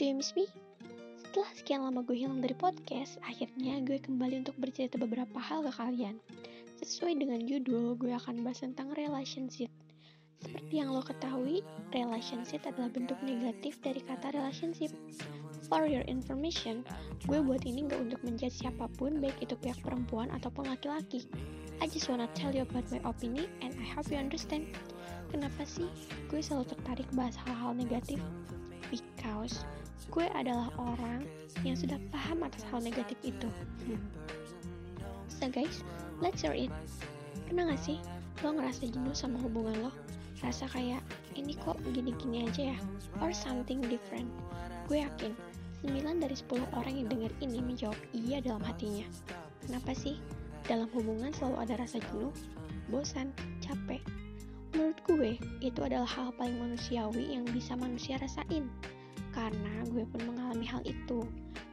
Do you miss me? Setelah sekian lama gue hilang dari podcast, akhirnya gue kembali untuk bercerita beberapa hal ke kalian. Sesuai dengan judul, gue akan bahas tentang relationship. Seperti yang lo ketahui, relationship adalah bentuk negatif dari kata relationship. For your information, gue buat ini gak untuk menjudge siapa pun, baik itu pihak perempuan ataupun laki-laki. I just wanna tell you about my opinion and I hope you understand. Kenapa sih gue selalu tertarik bahas hal-hal negatif? Because gue adalah orang yang sudah paham atas hal negatif itu. Hmm. So guys, let's hear it. Pernah gak sih lo ngerasa jenuh sama hubungan lo? Rasa kayak, ini kok gini-gini aja ya? Or something different? Gue yakin, 9 dari 10 orang yang denger ini menjawab iya dalam hatinya. Kenapa sih? Dalam hubungan selalu ada rasa jenuh, bosan, capek. Menurut gue, itu adalah hal paling manusiawi yang bisa manusia rasain karena gue pun mengalami hal itu.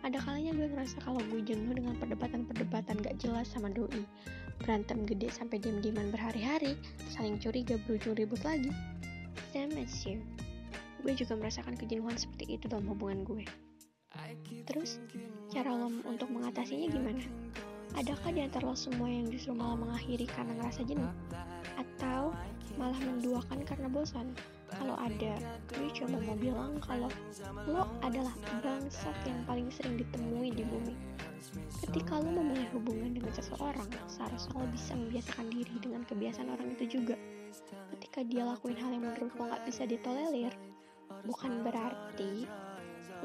Ada kalanya gue ngerasa kalau gue jenuh dengan perdebatan-perdebatan gak jelas sama doi. Berantem gede sampai diam-diaman berhari-hari, saling curiga berujung ribut lagi. Same as you. Gue juga merasakan kejenuhan seperti itu dalam hubungan gue. Terus, cara lo untuk mengatasinya gimana? Adakah di antara lo semua yang justru malah mengakhiri karena ngerasa jenuh? Atau malah menduakan karena bosan? Kalau ada, gue cuma mau bilang kalau lo adalah bangsat yang paling sering ditemui di bumi. Ketika lo memulai hubungan dengan seseorang, seharusnya lo bisa membiasakan diri dengan kebiasaan orang itu juga. Ketika dia lakuin hal yang menurut lo gak bisa ditolerir, bukan berarti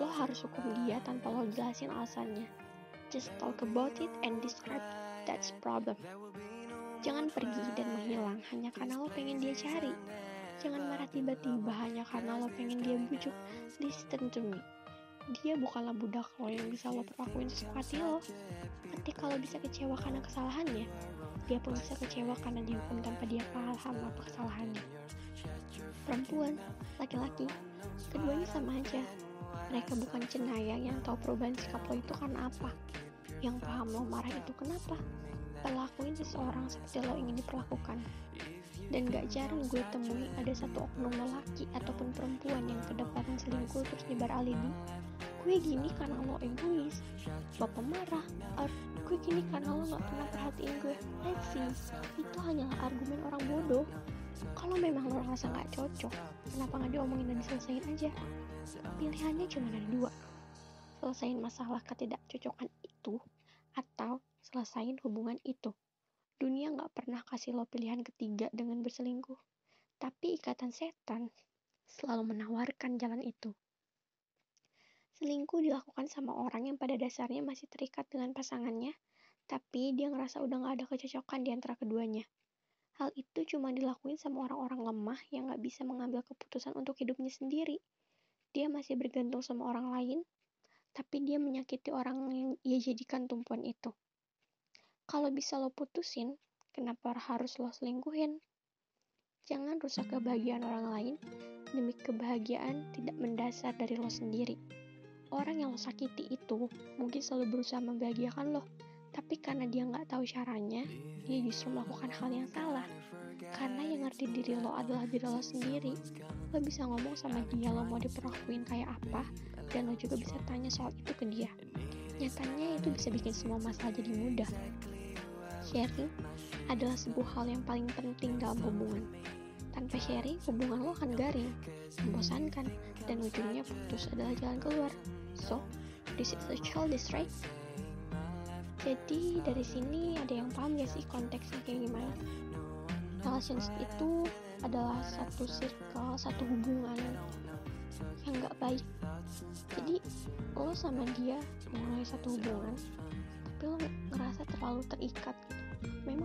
lo harus hukum dia tanpa lo jelasin alasannya. Just talk about it and describe that's problem. Jangan pergi dan menghilang hanya karena lo pengen dia cari. Jangan marah tiba-tiba hanya karena lo pengen dia bujuk. Listen to me. Dia bukanlah budak lo yang bisa lo perlakuin sesuka hati lo. Ketika lo bisa kecewa karena kesalahannya, dia pun bisa kecewa karena dihukum tanpa dia paham apa kesalahannya. Perempuan, laki-laki, keduanya sama aja. Mereka bukan cenayang yang tahu perubahan sikap lo itu karena apa. Yang paham lo marah itu kenapa? Perlakuin seseorang seperti lo ingin diperlakukan dan gak jarang gue temui ada satu oknum lelaki ataupun perempuan yang kedapatan selingkuh terus nyebar alibi. Gue gini karena lo egois. Bapak marah. Or gue gini karena lo gak pernah perhatiin gue. Let's see. Itu hanyalah argumen orang bodoh. Kalau memang lo rasa gak cocok kenapa gak diomongin dan diselesain aja? Pilihannya cuma ada dua. Selesain masalah ketidakcocokan itu atau selesain hubungan itu Dunia gak pernah kasih lo pilihan ketiga dengan berselingkuh. Tapi ikatan setan selalu menawarkan jalan itu. Selingkuh dilakukan sama orang yang pada dasarnya masih terikat dengan pasangannya, tapi dia ngerasa udah gak ada kecocokan di antara keduanya. Hal itu cuma dilakuin sama orang-orang lemah yang gak bisa mengambil keputusan untuk hidupnya sendiri. Dia masih bergantung sama orang lain, tapi dia menyakiti orang yang ia jadikan tumpuan itu. Kalau bisa lo putusin, kenapa harus lo selingkuhin? Jangan rusak kebahagiaan orang lain demi kebahagiaan tidak mendasar dari lo sendiri. Orang yang lo sakiti itu mungkin selalu berusaha membahagiakan lo, tapi karena dia nggak tahu caranya, dia justru melakukan hal yang salah. Karena yang ngerti diri lo adalah diri lo sendiri, lo bisa ngomong sama dia lo mau diperlakuin kayak apa, dan lo juga bisa tanya soal itu ke dia. Nyatanya itu bisa bikin semua masalah jadi mudah. Sharing adalah sebuah hal yang paling penting dalam hubungan. Tanpa sharing, hubungan lo akan garing, membosankan, dan ujungnya putus adalah jalan keluar. So, this is a childish, right? Jadi, dari sini ada yang paham gak sih konteksnya kayak gimana? Relationship itu adalah satu circle, satu hubungan yang gak baik. Jadi, lo sama dia mulai satu hubungan, tapi lo ngerasa terlalu terikat gitu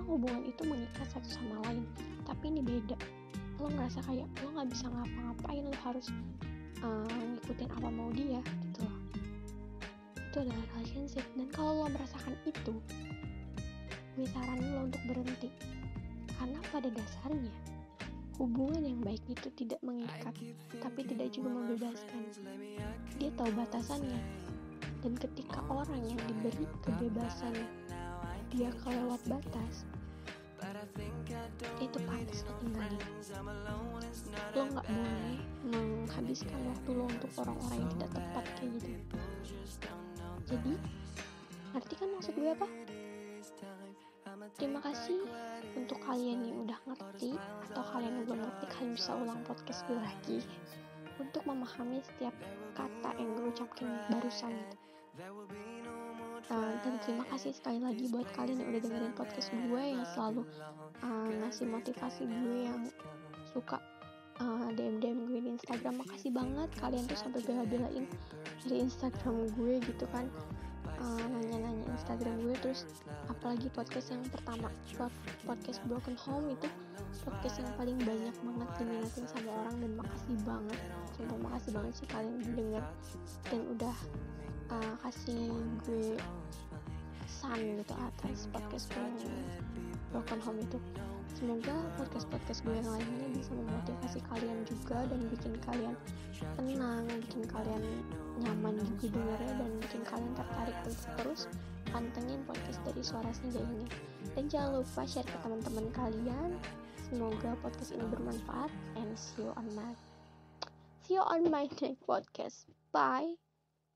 hubungan itu mengikat satu sama lain tapi ini beda. Lo ngerasa kayak lo nggak bisa ngapa-ngapain lo harus uh, ngikutin apa mau dia gitu loh. Itu adalah relationship dan kalau lo merasakan itu gue saranin lo untuk berhenti. Karena pada dasarnya hubungan yang baik itu tidak mengikat tapi tidak juga membebaskan. Dia tahu batasannya. Dan ketika orang yang diberi kebebasan dia kelewat batas itu pantas lo tinggalin. Lo nggak boleh menghabiskan waktu lo untuk orang-orang yang tidak tepat kayak gitu. Jadi ngerti kan maksud gue apa? Terima kasih untuk kalian yang udah ngerti atau kalian yang belum ngerti kalian bisa ulang podcast gue lagi untuk memahami setiap kata yang gue ucapkan barusan. itu uh, dan terima kasih sekali lagi buat kalian yang udah dengerin podcast gue yang selalu uh, ngasih motivasi gue yang suka uh, DM DM gue di Instagram. Makasih banget kalian tuh sampai bela-belain dari Instagram gue gitu kan uh, nanya-nanya Instagram gue terus apalagi podcast yang pertama. Podcast Broken Home itu podcast yang paling banyak banget diminatin sama orang dan makasih banget. Sumpah makasih banget sih kalian denger dan udah uh, kasih gue sun gitu atas podcast Broken Home itu semoga podcast-podcast gue yang lainnya bisa memotivasi kalian juga dan bikin kalian tenang bikin kalian nyaman juga dengarnya dan bikin kalian tertarik untuk terus pantengin podcast dari suara senja ini. Dan jangan lupa share ke teman-teman kalian. Semoga podcast ini bermanfaat. And see you on my see you on my next podcast. Bye